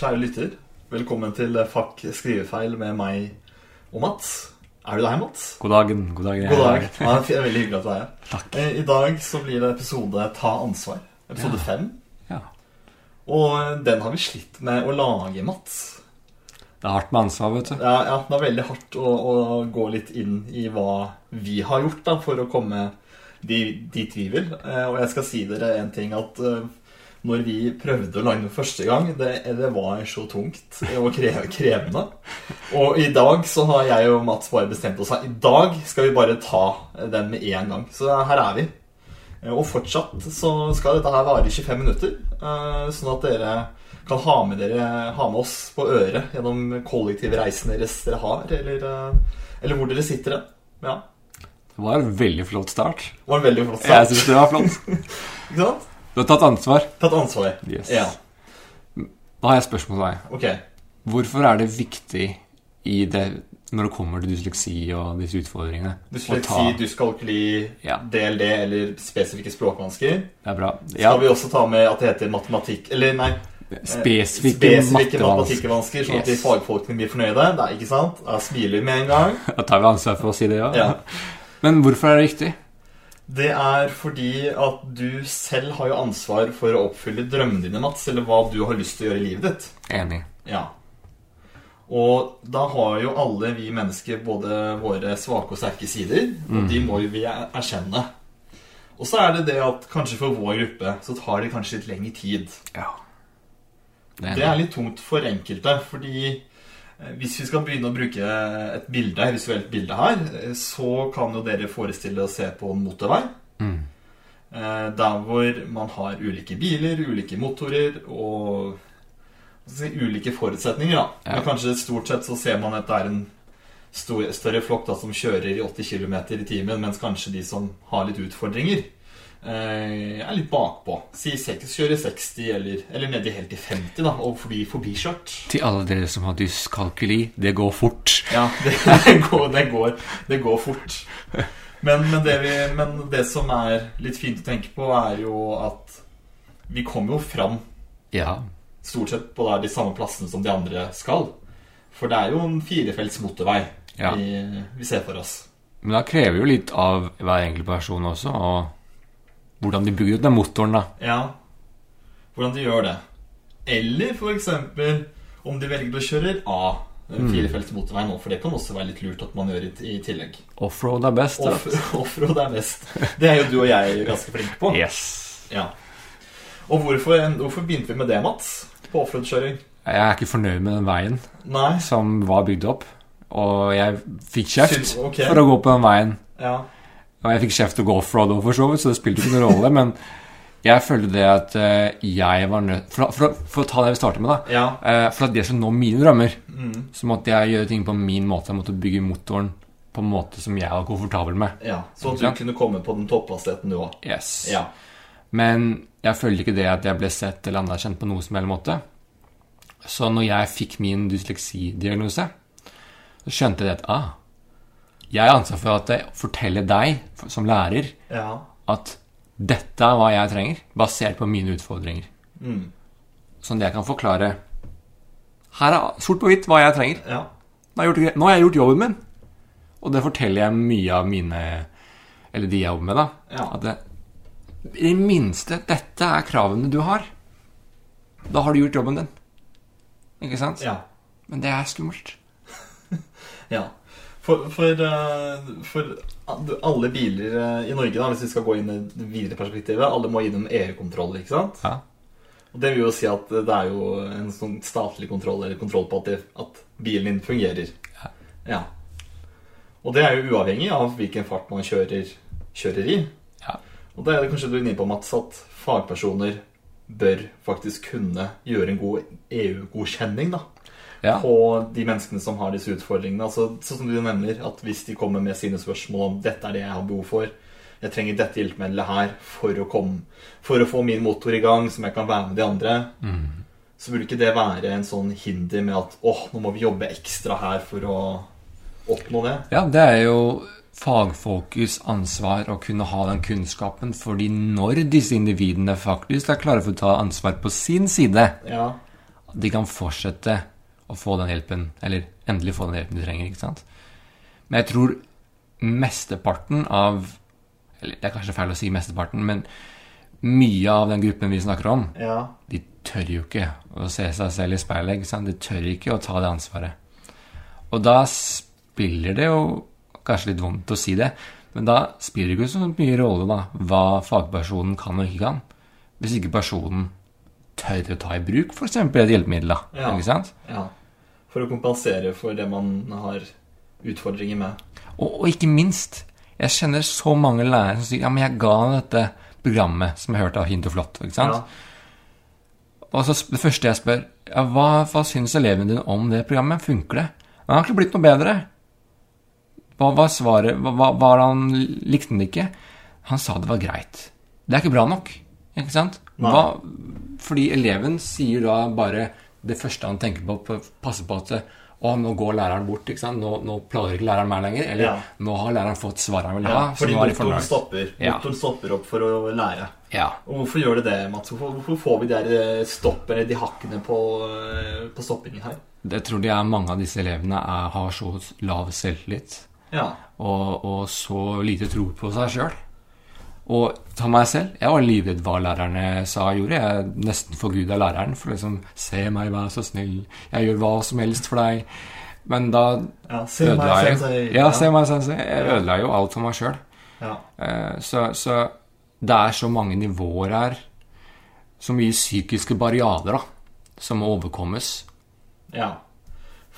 Kjære lytter, velkommen til Fakk skrivefeil med meg og Mats. Er du der, Mats? God dagen. God dag. God dag. Ja, det er veldig hyggelig at du er her. Takk. Eh, I dag så blir det episode Ta ansvar. Episode Ja. fem. Ja. Og eh, den har vi slitt med å lage, Mats. Det er hardt med ansvar, vet du. Ja, ja, det er veldig hardt å, å gå litt inn i hva vi har gjort da, for å komme dit vi vil. Eh, Og jeg skal si dere en ting at når vi prøvde å lande første gang, det, det var så tungt og kre- krevende. Og i dag så har jeg og Mats bare bestemt oss. I dag skal vi bare ta den med en gang. Så her er vi. Og fortsatt så skal dette her vare i 25 minutter, eh, sånn at dere kan ha med, dere, ha med oss på øret gjennom kollektivreisen deres dere har, eller, eh, eller hvor dere sitter. Ja. Det var en veldig flott start. Det var en veldig flott start. Jeg syns det var flott. Ikke sant? Du har tatt ansvar. Tatt ansvar. Yes. Ja, Da har jeg et spørsmål til deg. ok. Hvorfor er det viktig i det når det kommer til dysleksi og disse utfordringene Dysleksi, dyskalkuli, Ja. DLD eller spesifikke språkvansker. Det er bra. Skal vi også ta med at det heter matematikk Eller nei, eh, spesifikke, spesifikke matematikkvansker, sånn at de fagfolkene blir fornøyde. Det er ikke sant? Da smiler vi med en gang. Da tar vi ansvar for å si det, ja. Ja. Men hvorfor er det viktig? Det er fordi at du selv har jo ansvar for å oppfylle drømmene dine, Mats, eller hva du har lyst til å gjøre i livet ditt. Enig. Ja. Og da har jo alle vi mennesker både våre svake og sterke sider, og de må jo vi er- erkjenne. Og så er det det at kanskje for vår gruppe så tar det kanskje litt lengre tid. Ja. Det Det er er litt tungt for enkelte, fordi hvis vi skal begynne å bruke et bilde, et visuelt bilde her, eh, så kan jo dere forestille å se på en motorvei. Mm. Eh, Der hvor man har ulike biler, ulike motorer og si, ulike forutsetninger. da. Ja. Men kanskje stort sett så ser man at det er en stor, større flokk da, som kjører i 80 km i timen, mens kanskje de som har litt utfordringer, eh, er litt bakpå. Si 6, kjører 60, eller, eller nedi helt til 50, da, og bli forbikjørt. Til alle dere som har dyskalkuli, det går fort. Ja, det, det, går, det, går, det går fort. Men, men, det vi, men det som er litt fint å tenke på, er jo at vi kommer jo fram Ja. stort sett på de samme plassene som de andre skal. For det er jo en firefelts motorvei Ja. vi, vi ser for oss. Men da krever jo litt av hver enkelt person også, og hvordan de bygger ut den motoren, da. Ja, hvordan de gjør det. Eller eksempel om de velger å kjøre A, en firefelts motorvei nå, for det kan også være litt lurt at man gjør i, i tillegg. Offroad er best. Off- Offroad er best. Det er jo du og jeg ganske flinke på. Yes. Ja. Og hvorfor, hvorfor begynte vi med det, Mats? På offroad-kjøring? Jeg er ikke fornøyd med den veien Nei. som var bygd opp. Og jeg fikk kjeft Syns- ok. for å gå på den veien. Ja. Og jeg fikk kjeft å gå fra for så vidt, så det spilte ikke noen rolle. Men jeg følte det at eh, jeg var nødt for, for, for å ta det vi starter med, da. Ja. Eh, For at det skulle nå mine drømmer, Mm. så måtte jeg gjøre ting på min måte. Jeg måtte bygge motoren på en måte som jeg var komfortabel med. ja. Så at du kunne komme på den topphastigheten, du òg. Yes. Ja. Men jeg følte ikke det at jeg ble sett eller anerkjent på noe som helst måte. Så når jeg fikk min dysleksidiagnose, så skjønte jeg at ah, jeg har ansvar for at jeg forteller deg som lærer ja. at dette er hva jeg trenger, basert på mine utfordringer. Mm. Sånn at jeg kan forklare Her er sort på hvitt hva jeg trenger. ja. Nå har jeg gjort, nå har jeg gjort jobben min. Og det forteller jeg mye av mine Eller de jeg jobber med, da. Ja. At det, i det minste Dette er kravene du har. Da har du gjort jobben din. Ikke sant? ja. Men det er skummelt. Ja. For, for, eh, for alle biler eh, i Norge, da, hvis vi skal gå inn i det videre perspektivet, alle må innom EU-kontroll, ikke sant? Ja. Og det vil jo si at det er jo en sånn statlig kontroll, eller kontroll på at, at bilen din fungerer. Ja. Ja. Og det er jo uavhengig av hvilken fart man kjører, kjører i. Ja. Og da er det kanskje du er inne på, Mats, at fagpersoner bør faktisk kunne gjøre en god EU-godkjenning, da ja. på de menneskene som har disse utfordringene. Altså, sånn som du nevner, at hvis de kommer med sine spørsmål om dette er det jeg har behov for, jeg trenger dette hjelpemiddelet her for å, komme, for å få min motor i gang, som jeg kan være med de andre, så burde ikke det være en sånn hinder med at åh, nå må vi jobbe ekstra her for å oppnå det. ja, det er jo fagfolkets ansvar å kunne ha den kunnskapen, fordi når disse individene faktisk er klare for å ta ansvar på sin side, Ja, de kan fortsette å få den hjelpen, eller endelig få den hjelpen du trenger. ikke sant? Men jeg tror mesteparten av Eller det er kanskje feil å si mesteparten, men mye av den gruppen vi snakker om, Ja. de tør jo ikke å se seg selv i speilet. De tør ikke å ta det ansvaret. Og da spiller det jo Kanskje litt vondt å si det, men da spiller det ikke så mye rolle da, hva fagpersonen kan og ikke kan. Hvis ikke personen tør å ta i bruk f.eks. et hjelpemiddel. Ja. ikke sant? ja. For å kompensere for det man har utfordringer med. Og, og ikke minst, jeg kjenner så mange lærere som sier ja, men jeg ga dette programmet som jeg hørte av Hint og Flott. ikke sant? Ja. Og så det første jeg spør, ja, hva, hva syns elevene dine om det programmet? Funker det? Han har ikke blitt noe bedre. Hva var svaret? Hva var han Likte han det ikke? Han sa det var greit. Det er ikke bra nok. Ikke sant? Hva, fordi eleven sier da bare det første han tenker på, passer på at å, nå går læreren bort. ikke sant? Nå, nå plager ikke læreren meg lenger. Eller Ja. nå har læreren fått svaret han vil ha. Ja, fordi motoren stopper. Ja. Motoren stopper opp for å lære. Ja. Og hvorfor gjør det det, Mats? Hvorfor, hvorfor får vi de der stoppene, de hakkene på, eh, på stoppingen her? Jeg tror jeg er mange av disse elevene er, har så lav selvtillit. Ja. og, og så lite tro på seg sjøl. Og ta meg selv. Jeg var livredd hva lærerne sa og gjorde. Jeg nesten forguda læreren for liksom Se meg, vær så snill. Jeg gjør hva som helst for deg. Men da ja. Ødela jeg sensei. Ja, se meg, sensei. Jeg ødela jo alt for meg sjøl. Ja. Så, så det er så mange nivåer her. Så mye psykiske barrierer da, som må overkommes. ja.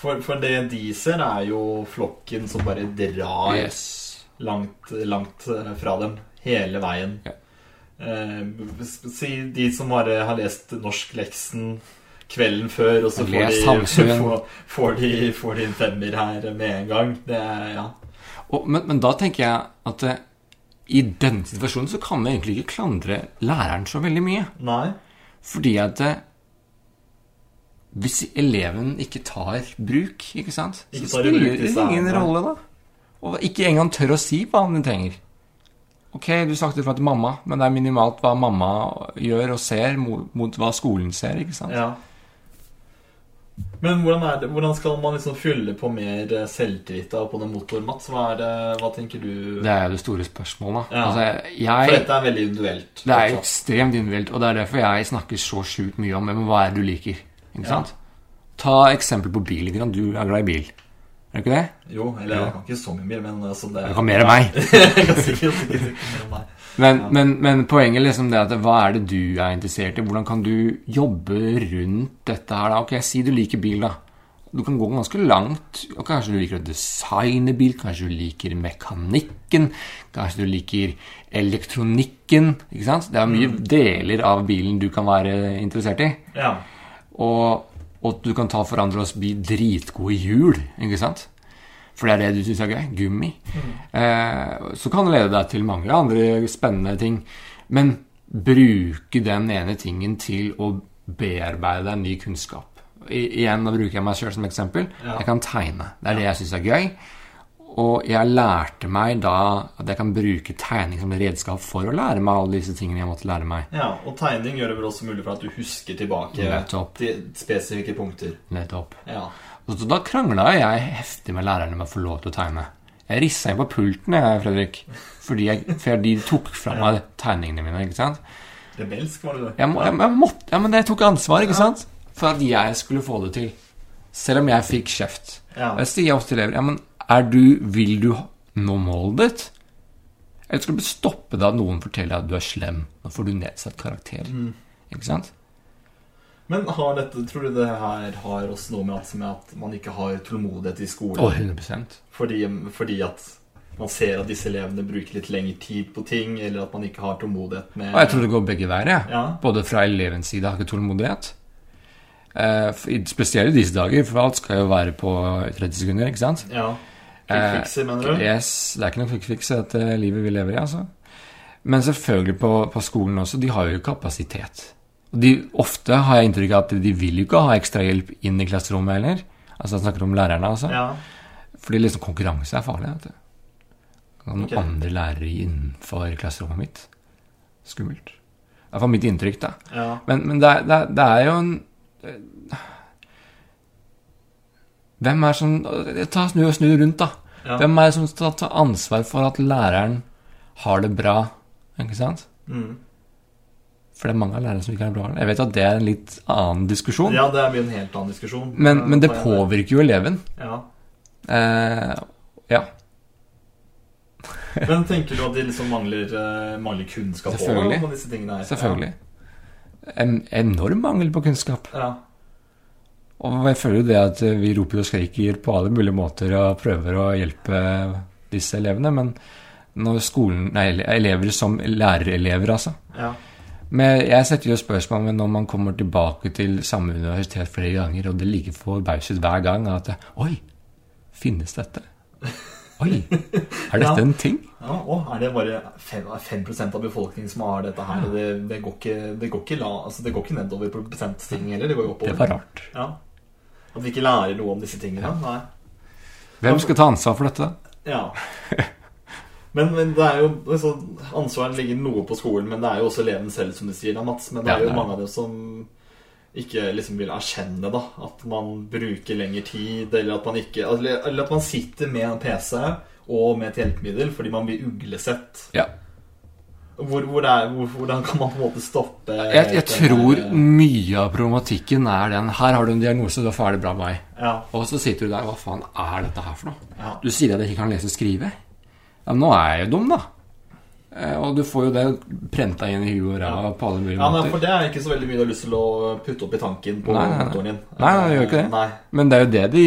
For, for det de ser, er jo flokken som bare drar Yes. langt, langt eh, fra dem hele veien. Ja. Eh, si de som bare har lest norskleksen kvelden før, og så får de, får, får, de, får de en femmer her med en gang. Det ja. Og, men, men da tenker jeg at eh, i denne situasjonen så kan vi egentlig ikke klandre læreren så veldig mye. Nei. Fordi at eh, hvis eleven ikke tar bruk, ikke sant, Ikke så spiller det ingen rolle, da. Og ikke engang tør å si hva han trenger. Ok, du snakket fra til mamma, men det er minimalt hva mamma gjør og ser, mot, mot hva skolen ser, ikke sant? Ja. Men hvordan, er det, hvordan skal man liksom fylle på mer eh, selvtillit da på den motoren, Mats? Hva, er det, hva tenker du? Det er jo det store spørsmålet. Ja. Altså, For dette er veldig individuelt. det er ekstremt individuelt, og det er derfor jeg snakker så sjukt mye om men hva er det du liker. Ikke Ja. sant? Ta eksempel på bil. Du er glad i bil. Er det ikke det? Jo, eller jeg kan ikke så mye mer, men altså det Du kan mer enn meg. Sikkert, sikkert ikke mer enn meg. Men, men, men poenget liksom det at hva er det du er interessert i? Hvordan kan du jobbe rundt dette her? da? Ok, Si du liker bil, da. Du kan gå ganske langt. og Kanskje du liker å designe bil, kanskje du liker mekanikken, kanskje du liker elektronikken. ikke sant? Det er mye deler av bilen du kan være interessert i. Ja. Og, og at du kan ta forandre oss bli dritgode i hjul, ikke sant? For det er det du syns er gøy. Gummi. Eh, så kan det lede deg til mange andre spennende ting. Men bruke den ene tingen til å bearbeide deg ny kunnskap. I, igjen, nå bruker jeg meg sjøl som eksempel. Ja. Jeg kan tegne. Det er det jeg syns er gøy. Og jeg lærte meg da at jeg kan bruke tegning som redskap for å lære meg alle disse tingene jeg måtte lære meg. ja. Og tegning gjør det vel også mulig for at du husker tilbake Nettopp. til spesifikke punkter. Nettopp. Ja. Og så da krangla jeg heftig med lærerne med å få lov til å tegne. Jeg rissa inn på pulten, jeg, Fredrik. Fordi jeg, for de tok fra meg tegningene mine. ikke sant? Rebelsk var du. Jeg, må, jeg, jeg måtte, ja, men jeg tok ansvar ikke sant? for at jeg skulle få det til. Selv om jeg fikk kjeft. Ja. Jeg sier ofte til elever ja, men er du, vil du nå målet ditt? Eller skal du stoppe deg at noen forteller at du er slem? Nå får du nedsatt karakter. Ikke sant? Men har dette, tror du det her har også noe med at, med at man ikke har tålmodighet i skolen? Oh, 100 Fordi, fordi at man ser at disse elevene bruker litt lengre tid på ting, eller at man ikke har tålmodighet med jeg tror det går begge veier. Ja. Både fra elevens side har ikke tålmodighet. Eh, spesielt i disse dager, for alt skal jo være på 30 sekunder. ikke sant? Ja. Quick mener du? Yes, Det er ikke noe quick fix i dette livet vi lever i. altså. Men selvfølgelig på, på skolen også. De har jo kapasitet. De, ofte har jeg inntrykk av at de vil jo ikke ha ekstra hjelp inn i klasserommet heller. Altså Jeg snakker om lærerne, altså. Ja. Fordi liksom konkurranse er farlig. vet du. Noen okay. andre lærere innenfor klasserommet mitt. Skummelt. Det er for mitt inntrykk, da. ja. Men, men det, er, det, er, det er jo en Hvem er som Ta snu og snu rundt, da. Ja. Hvem er det som skal ta ansvar for at læreren har det bra? Ikke sant? Mm. For det er mange av lærerne som ikke har det bra. Jeg vet at det er en litt annen diskusjon, ja, det er en helt annen diskusjon. men, men det er påvirker jo eleven. Ja. Eh, ja. Men tenker du at de liksom mangler, eh, mangler kunnskap Selvfølgelig. disse tingene her? Selvfølgelig. En enorm mangel på kunnskap. Ja. Og jeg føler jo det at vi roper og skriker på alle mulige måter og prøver å hjelpe disse elevene, men når skolen Nei, elever som lærerelever, altså. ja. Men jeg setter jo spørsmål ved når man kommer tilbake til samme universitet flere ganger, og det ligger forbauset hver gang at Oi, finnes dette? Oi, er dette Ja. en ting? Ja, og er det bare 5, 5 av befolkningen som har dette her? og Det, det, går ikke, det, går ikke la, altså det går ikke nedover på prosentstigning heller, det går jo oppover. Det var rart. Ja. At vi ikke lærer noe om disse tingene. Nei. Hvem skal ta ansvar for dette? Ja. Men, men det er jo altså, Ansvaret ligger noe på skolen, men det er jo også eleven selv, som du sier, da, Mats. Men det er jo det er mange av dem som ikke liksom vil erkjenne da at man bruker lengre tid, eller at man ikke eller at man sitter med en PC og med et hjelpemiddel fordi man blir uglesett. Ja. Hvor, hvor er, hvor, hvordan kan man på en måte stoppe Jeg, jeg tror der- mye av problematikken er den Her har du en diagnose, da er det bra med meg. Ja. Og så sitter du der Hva faen er dette her for noe? Ja. Du sier at jeg ikke kan lese og skrive. Ja, men nå er jeg jo dum, da. Eh, Og du får jo det prenta inn i huet og ræva på alle mulige ja, nei, for det er ikke så veldig mye du har lyst til å putte opp i tanken på Nei, nei, nei. motoren din. Nei, nei, det gjør ikke det. Nei. Men det er det de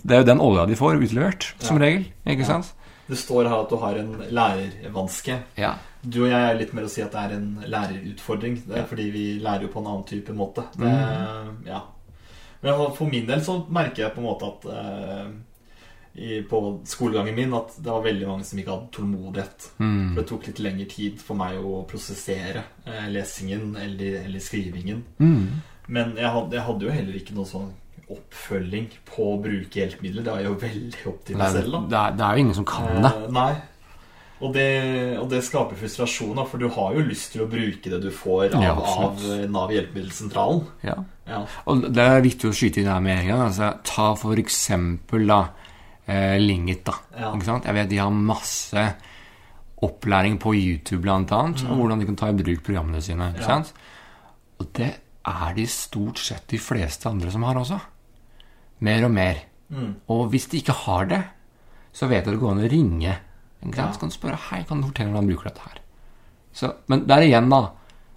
Det er jo den olja de får utlevert, som Ja. regel. Ikke Ja. sant? Det står her at du har en lærervanske. Ja. Du og jeg er litt mer å si at det er en lærerutfordring. Det er fordi vi lærer jo på en annen type måte. Det, Mm. ja. Men for min del så merker jeg på en måte at eh, i, på skolegangen min at det var veldig mange som ikke hadde tålmodighet. Mm. For det tok litt lengre tid for meg å prosessere eh, lesingen eller, eller skrivingen. Mm. Men jeg hadde, jeg hadde jo heller ikke noe sånn oppfølging på å bruke hjelpemidler. Det var jo veldig opp til meg er, selv, da. det, er, det er jo ingen som kan det. Eh, nei. Og det, og det skaper frustrasjon, da, for du har jo lyst til å bruke det du får av, Ja, av. Nav hjelpemiddelsentralen. Ja. Ja. Og det er viktig å skyte inn her med en gang. Altså, ta for eksempel da eh, Lingit, da. Ja. Ikke sant? Jeg vet de har masse opplæring på YouTube, blant annet, om hvordan de kan ta i bruk programmene sine. Ikke Mm. Sant? Og det er de stort sett de fleste andre som har også. Mer og mer. Mm. Og hvis de ikke har det, så vet du det går an å ringe. Sant? Ja. Så kan du spørre Hei, kan du fortelle hvordan du bruker dette her. Så, men der igjen, da.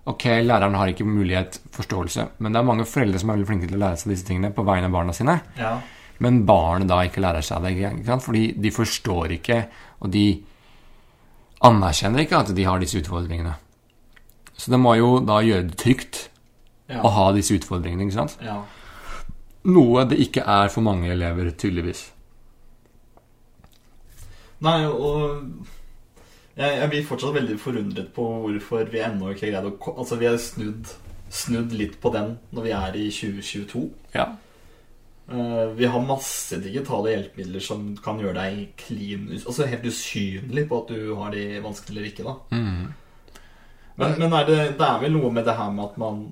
Ok, læreren har ikke mulighet, forståelse, men det er mange foreldre som er veldig flinke til å lære seg disse tingene på vegne av barna sine. ja. Men barnet da ikke lærer seg det, ikke fordi de forstår ikke, og de anerkjenner ikke at de har disse utfordringene. Så det må jo da gjøre det trygt Ja. å ha disse utfordringene, ikke sant? ja. Noe det ikke er for mange elever, tydeligvis. Nei, og jeg, jeg blir fortsatt veldig forundret på hvorfor vi ennå ikke har greid å Altså, vi har snudd, snudd litt på den når vi er i 2022. Ja. Uh, vi har masse digitale hjelpemidler som kan gjøre deg clean, Altså helt usynlig på at du har de vanskelig eller ikke, da. Mm. Men, men er det, det er vel noe med det her med at man,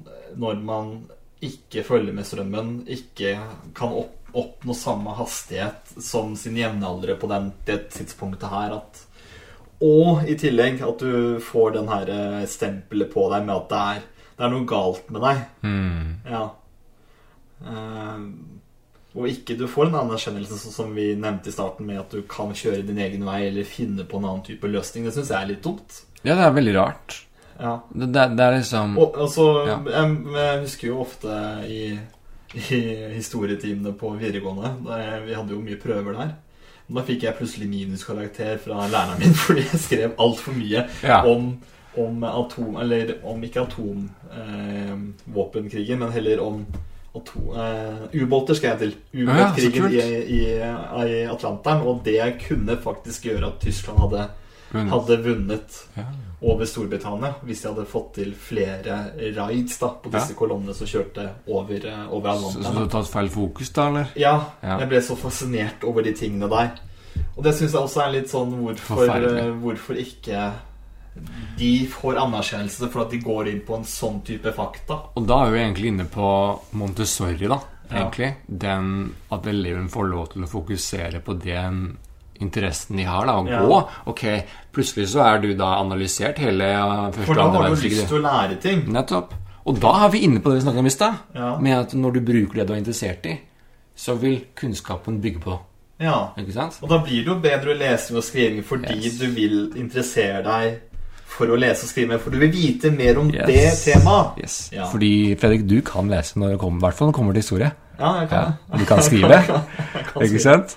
når man ikke følger med strømmen, ikke kan opp, oppnå samme hastighet som sine jevnaldrende på den, det tidspunktet her at Og i tillegg at du får den her eh, stempelet på deg med at det er, det er noe galt med deg. Mm. Ja. Uh, og ikke du får en anerkjennelse som vi nevnte i starten, med at du kan kjøre din egen vei eller finne på en annen type løsning. Det syns jeg er litt dumt. ja, det er veldig rart. Ja. Det, det, det er liksom Og altså, Ja. jeg, jeg husker jo ofte i, i historietimene på videregående Vi hadde jo mye prøver der. Da fikk jeg plutselig minuskarakter fra læreren min fordi jeg skrev altfor mye Ja. om, om atom... Eller om ikke atomvåpenkrigen, men heller om Ubåter eh, ubåter, skal jeg til. Ja, Ubåtkrigen kult. i, i, i Atlanteren. Og det kunne faktisk gjøre at Tyskland hadde. Hadde vunnet Ja. over Storbritannia hvis de hadde fått til flere rides da, på disse Ja. kolonnene som kjørte over, eh, over Så, så du har tatt feil fokus, da, eller? Ja, Ja. jeg ble så fascinert over de tingene der. Og det syns jeg også er litt sånn hvorfor, eh, hvorfor ikke de får anerkjennelse for at de går inn på en sånn type fakta. Og da er vi egentlig inne på Montessori, da. egentlig. Den at eleven får lov til å fokusere på den interessen de har, da, å Ja. gå. Ok, plutselig så er du da analysert hele første For da har du lyst til å lære ting. Nettopp. Og da er vi inne på det vi snakket om i stad. Ja. Med at når du bruker det du er interessert i, så vil kunnskapen bygge på. Ja. Ikke sant? Og da blir det jo bedre lesing og skriving fordi Yes. du vil interessere deg for å lese og skrive mer, for du vil vite mer om Yes. det temaet. Yes. Ja. Fordi Fredrik, du kan lese når det kommer, i hvert fall når det kommer til historie. Ja, jeg kan Ja, du kan skrive. Jeg kan Ikke skrive. sant?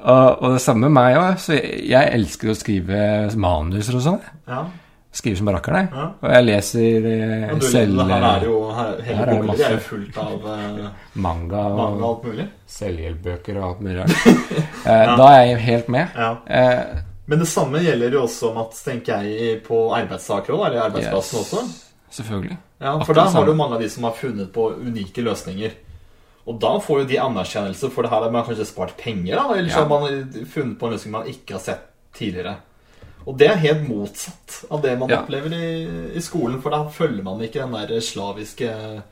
Og, og det samme med meg òg. Så jeg, jeg elsker å skrive manuser og sånn. Ja. Skriver som rakkeren, jeg. Ja. Og jeg leser eh, Og selv her er det jo her, Her Hele er det boka masse. er jo fullt av eh, manga mange og alt mulig. selvhjelpbøker og alt mulig rart. Eh, Da er jeg helt med. Ja. Eh, Men det samme gjelder jo også, Mats, tenker jeg, på arbeidssaker òg, eller arbeidsplassen yes. også. Selvfølgelig. Ja, For da der har du mange av de som har funnet på unike løsninger. Og da får jo de anerkjennelse, for det her har man kanskje spart penger, da, eller så Ja. har man funnet på en løsning man ikke har sett tidligere. Og det er helt motsatt av det man Ja. opplever i, i skolen, for da følger man ikke den der slaviske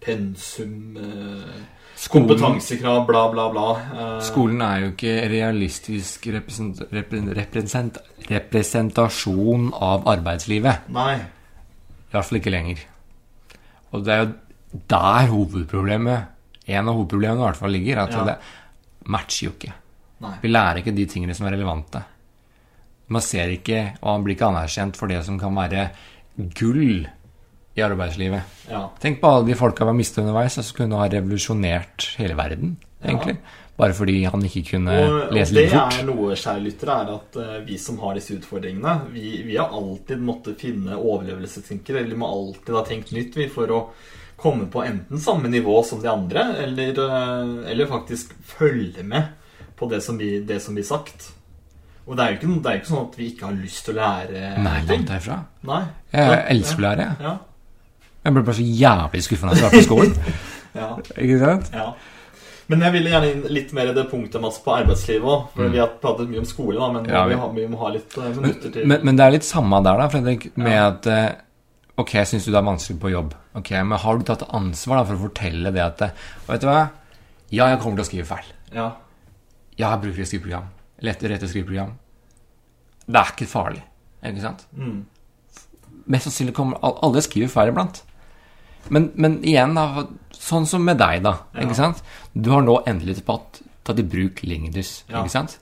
pensum eh, Skolen, Kompetansekrav, bla, bla, bla. Eh, skolen er jo ikke realistisk represent, repre- represent, representasjon av arbeidslivet. Nei. I hvert fall ikke lenger. Og det er jo der hovedproblemet En av hovedproblemene i hvert fall ligger. At Ja. det matcher jo ikke. Nei. Vi lærer ikke de tingene som er relevante. Man ser ikke, og man blir ikke anerkjent for det som kan være gull i arbeidslivet. Ja. Tenk på alle de folka vi har mistet underveis, som kunne ha revolusjonert hele verden, egentlig. Bare fordi han ikke kunne og lese litt fort. Det er noe, kjære lyttere, er at uh, vi som har disse utfordringene, vi, vi har alltid måttet finne overlevelsestenkere, eller vi må alltid ha tenkt nytt vi, for å komme på enten samme nivå som de andre, eller, eh, eller faktisk følge med på det som, blir, det som blir sagt. Og det er jo ikke, det er ikke sånn at vi ikke har lyst til å lære Nei, langt derfra. Nei. Jeg elsker å lære. jeg. Ja. Jeg ble bare så jævlig skuffa da jeg startet på skolen. ja. Ikke sant? Ja. Men jeg ville gjerne inn litt mer i det punktet Mats, på arbeidslivet òg. For Mm. vi har pratet mye om skole, da, men Ja, vi, vi- har, vi må ha litt eh, minutter til men, men det er litt samme der, da, Fredrik, med Ja. at Ok, syns du det er vanskelig på jobb, Ok, men har du tatt ansvar da for å fortelle det at Og Vet du hva? Ja, jeg kommer til å skrive feil. Ja. Ja, jeg bruker et skriveprogram. Lett rette skriveprogram. Det er ikke farlig. Ikke sant? Mm. Mest sannsynlig kommer Alle skriver feil iblant. Men, men igjen, da, sånn som med deg, da. Ja. Ikke sant? Du har nå endelig tatt, tatt i bruk Lingdus. Ja. Ikke sant?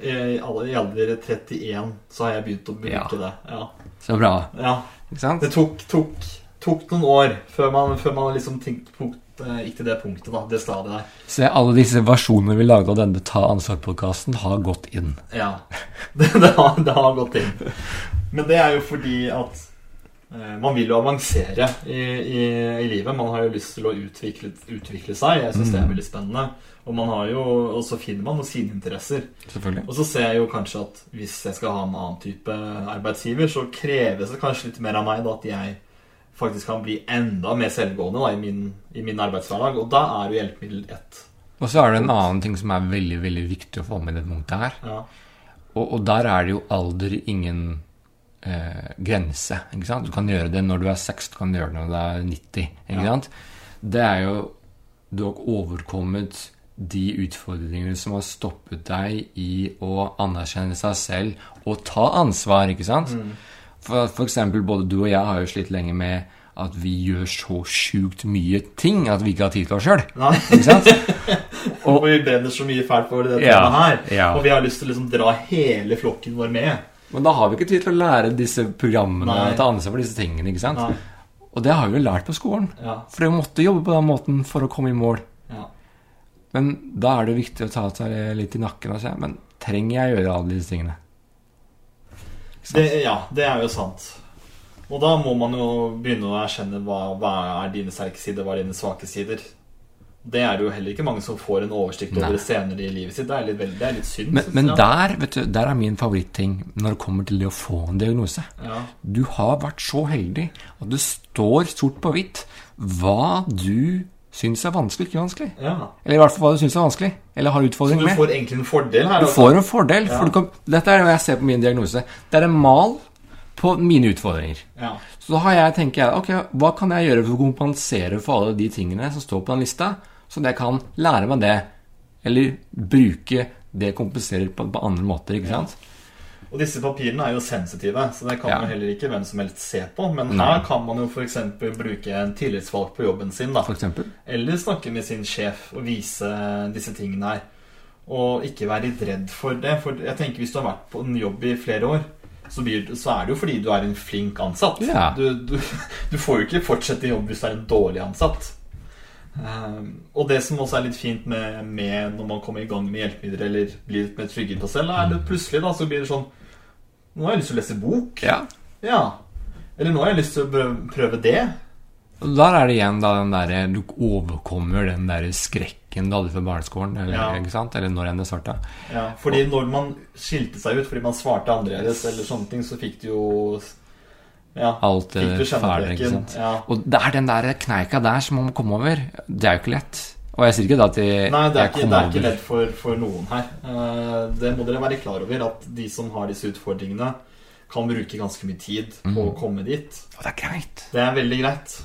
I, alle- I alder 31 så har jeg begynt å bruke Ja. det. Ja. Så bra. ja. Ikke sant? Det tok, tok, tok noen år før man, før man liksom punkt, eh, gikk til det punktet, da. Det stadiet der. Se, alle disse versjonene vi lagde av denne Ta ansvar-podkasten, har gått inn. Ja. Det, det, har, det har gått inn. Men det er jo fordi at man vil jo avansere i, i, i livet. Man har jo lyst til å utvikle, utvikle seg. Jeg syns det er Mm. veldig spennende. Og, man har jo, og så finner man jo sine interesser. Og så ser jeg jo kanskje at hvis jeg skal ha en annen type arbeidsgiver, så kreves det kanskje litt mer av meg da at jeg faktisk kan bli enda mer selvgående da, i, min, i min arbeidshverdag. Og da er jo hjelpemiddel ett. Og så er det en annen ting som er veldig veldig viktig å få med i det punktet her. Ja. Og, og der er det jo alder ingen eh, grense. Du kan gjøre det når du er 6, du kan gjøre det når du er 90. ikke Ja. Det er jo Du har overkommet de utfordringene som har stoppet deg i å anerkjenne seg selv og ta ansvar, ikke sant? For, for eksempel, både du og jeg har jo slitt lenge med at vi gjør så sjukt mye ting at vi ikke har tid til oss sjøl. Og vi brenner så mye fælt for det Ja, her. ja. Og vi har lyst til å liksom dra hele flokken vår med. Men da har vi ikke tid til å lære disse programmene Nei. ta ansvar for disse tingene. ikke sant? Nei. Og det har vi jo lært på skolen. Ja. For vi måtte jobbe på den måten for å komme i mål. ja. Men da er det viktig å ta seg litt i nakken og se Men trenger jeg gjøre alle disse tingene? Det, ja, det er jo sant. Og da må man jo begynne å erkjenne hva, hva er dine sterke sider, hva er dine svake sider. Det er det jo heller ikke mange som får en oversikt over Nei. senere i livet sitt. Det er litt, veldig, det er litt synd. Men, men der vet du, der er min favoritting når det kommer til det å få en diagnose. ja. Du har vært så heldig at det står sort på hvitt hva du syns er vanskelig ikke vanskelig. ja. Eller i hvert fall hva du syns er vanskelig, eller har Så du du med. får egentlig en fordel her. Du også. får en fordel. Ja. For du kan, dette er det jeg ser på min diagnose. Det er en mal på mine utfordringer. Ja. Så da har jeg, tenker jeg, ok, hva kan jeg gjøre for å kompensere for alle de tingene som står på den lista, sånn at jeg kan lære meg det. Eller bruke det kompenserer på, på andre måter, ikke sant? Og disse papirene er jo sensitive, så det kan Ja. jo heller ikke hvem som helst se på. Men Nei. her kan man jo f.eks. bruke en tillitsvalgt på jobben sin, da. Eller snakke med sin sjef og vise disse tingene her. Og ikke være litt redd for det. For jeg tenker hvis du har vært på en jobb i flere år, så, blir, så er det jo fordi du er en flink ansatt. Ja. Du, du, du får jo ikke fortsette i jobb hvis du er en dårlig ansatt. Ehm, og det som også er litt fint med, med når man kommer i gang med hjelpemidler eller blir litt mer tryggere på selv, er det plutselig da så blir det sånn Nå har jeg lyst til å lese bok. Ja. Ja. Eller nå har jeg lyst til å prøve- det. Og der er det igjen da den derre Du overkommer den derre skrekken du hadde fra barneskolen, eller, Ja. ikke sant? Eller når enn det starta. Ja, fordi når man skilte seg ut fordi man svarte annerledes, eller sånne ting, så fikk du jo Ja, Alt det fæle, ikke sant. Ja. Og det er den der kneika der som man må komme over. Det er jo ikke lett. Og jeg sier ikke da at jeg, Nei, det er ikke, det er ikke lett for, for noen her. Eh, Det må dere være klar over, at de som har disse utfordringene, kan bruke ganske mye tid på Mm. å komme dit. Og det er greit. Det er veldig greit.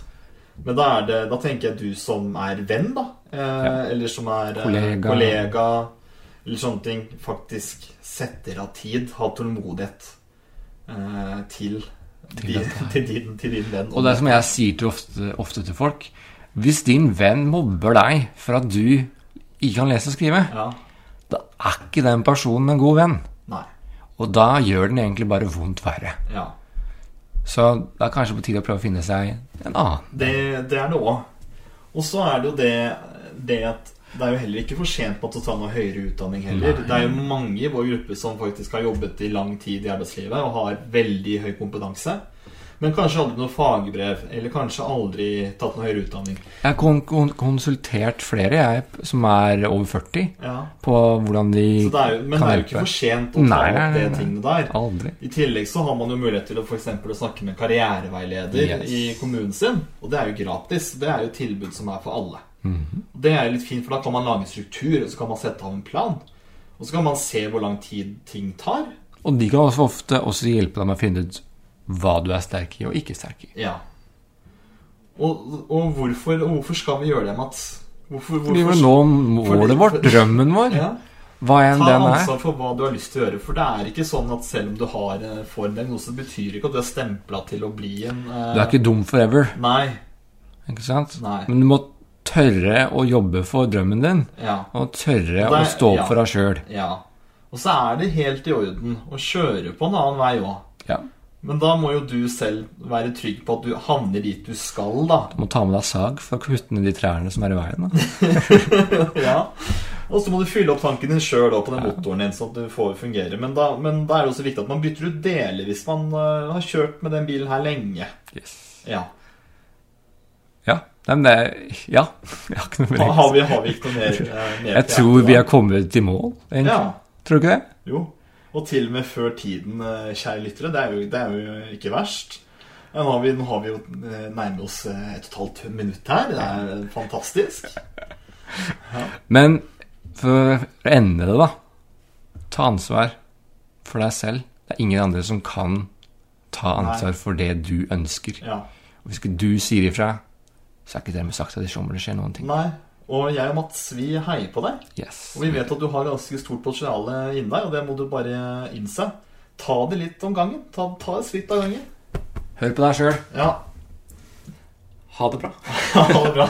Men da, er det, da tenker jeg du som er venn, da. ja. Eller som er eh, Kollega. kollega, eller sånne ting, faktisk setter av tid, har tålmodighet eh, til, Til dette. til, din, til din venn. Og det er som jeg sier til ofte, ofte til folk Hvis din venn mobber deg for at du ikke kan lese og skrive, Ja. da er ikke den personen en god venn. Nei. Og da gjør den egentlig bare vondt verre. Ja. Så det er kanskje på tide å prøve å finne seg en annen. Det, det er det òg. Og så er det jo det, det at det er jo heller ikke for sent på å ta noe høyere utdanning heller. Nei. Det er jo mange i vår gruppe som faktisk har jobbet i lang tid i arbeidslivet og har veldig høy kompetanse. Men kanskje aldri noe fagbrev, eller kanskje aldri tatt noe høyere utdanning. Jeg har kon kon konsultert flere jeg, som er over 40, Ja. på hvordan de Så det er jo, men det er jo ikke for sent å ta Nei, opp det de tingene der. Aldri. I tillegg så har man jo mulighet til å for å snakke med karriereveileder Yes. i kommunen sin. Og det er jo gratis. Det er jo et tilbud som er for alle. Mhm. -hmm. Det er litt fint, for da kan man lage en struktur, og så kan man sette av en plan. Og så kan man se hvor lang tid ting tar. Og de kan også ofte også hjelpe deg med å finne ut hva du er sterk i og ikke sterk i. Ja. Og, og, hvorfor, og hvorfor skal vi gjøre det, Mats? Hvorfor, Fordi vil nå målet vårt, drømmen vår, ja. hva enn Ta den er ansvar for hva du har lyst til å gjøre. For det er ikke sånn at selv om du har, eh, får en diagnose, betyr ikke at du er stempla til å bli en eh, Du er ikke dum forever, Nei. ikke sant? Nei. Men du må tørre å jobbe for drømmen din, Ja. og tørre Og det å er- stå ja. for deg sjøl. Ja. Og så er det helt i orden å kjøre på en annen vei òg. Ja. Men da må jo du selv være trygg på at du havner dit du skal, da. Du må ta med deg sag for å kutte ned de trærne som er i veien. Da. ja. Og så må du fylle opp tanken din sjøl på den motoren din, sånn at du får fungere. Men da, men da er det også viktig at man bytter ut deler hvis man øh, har kjørt med den bilen her lenge. Yes. Ja. Ja. Nei, men det er Ja. Jeg har ikke noe mer har, vi, har vi ikke noe mer, mer Jeg tror vi har kommet til mål, egentlig. Ja. Tror du ikke det? Jo. Og til og med før tiden, øh, kjære lyttere. Det er jo, det er jo ikke verst. Ja, nå, har vi, nå har vi jo øh, nærmet oss et og et halvt minutt her. Det er fantastisk. Men for å ende det, da Ta ansvar for deg selv. Det er ingen andre som kan ta ansvar for det du ønsker. Ja. Hvis ikke du sier ifra, så er ikke dermed sagt at det kommer til å skje noen ting. Nei. Og jeg og Mats, vi heier på deg. Yes. Og vi vet at du har ganske stort potensial inni deg, og det må du bare innse. Ta det litt om gangen. Ta, ta et skritt av gangen. Hør på deg sjøl. Ja. Ha det bra. Ha det bra.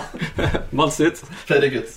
Mats ut. Fredrik gutt.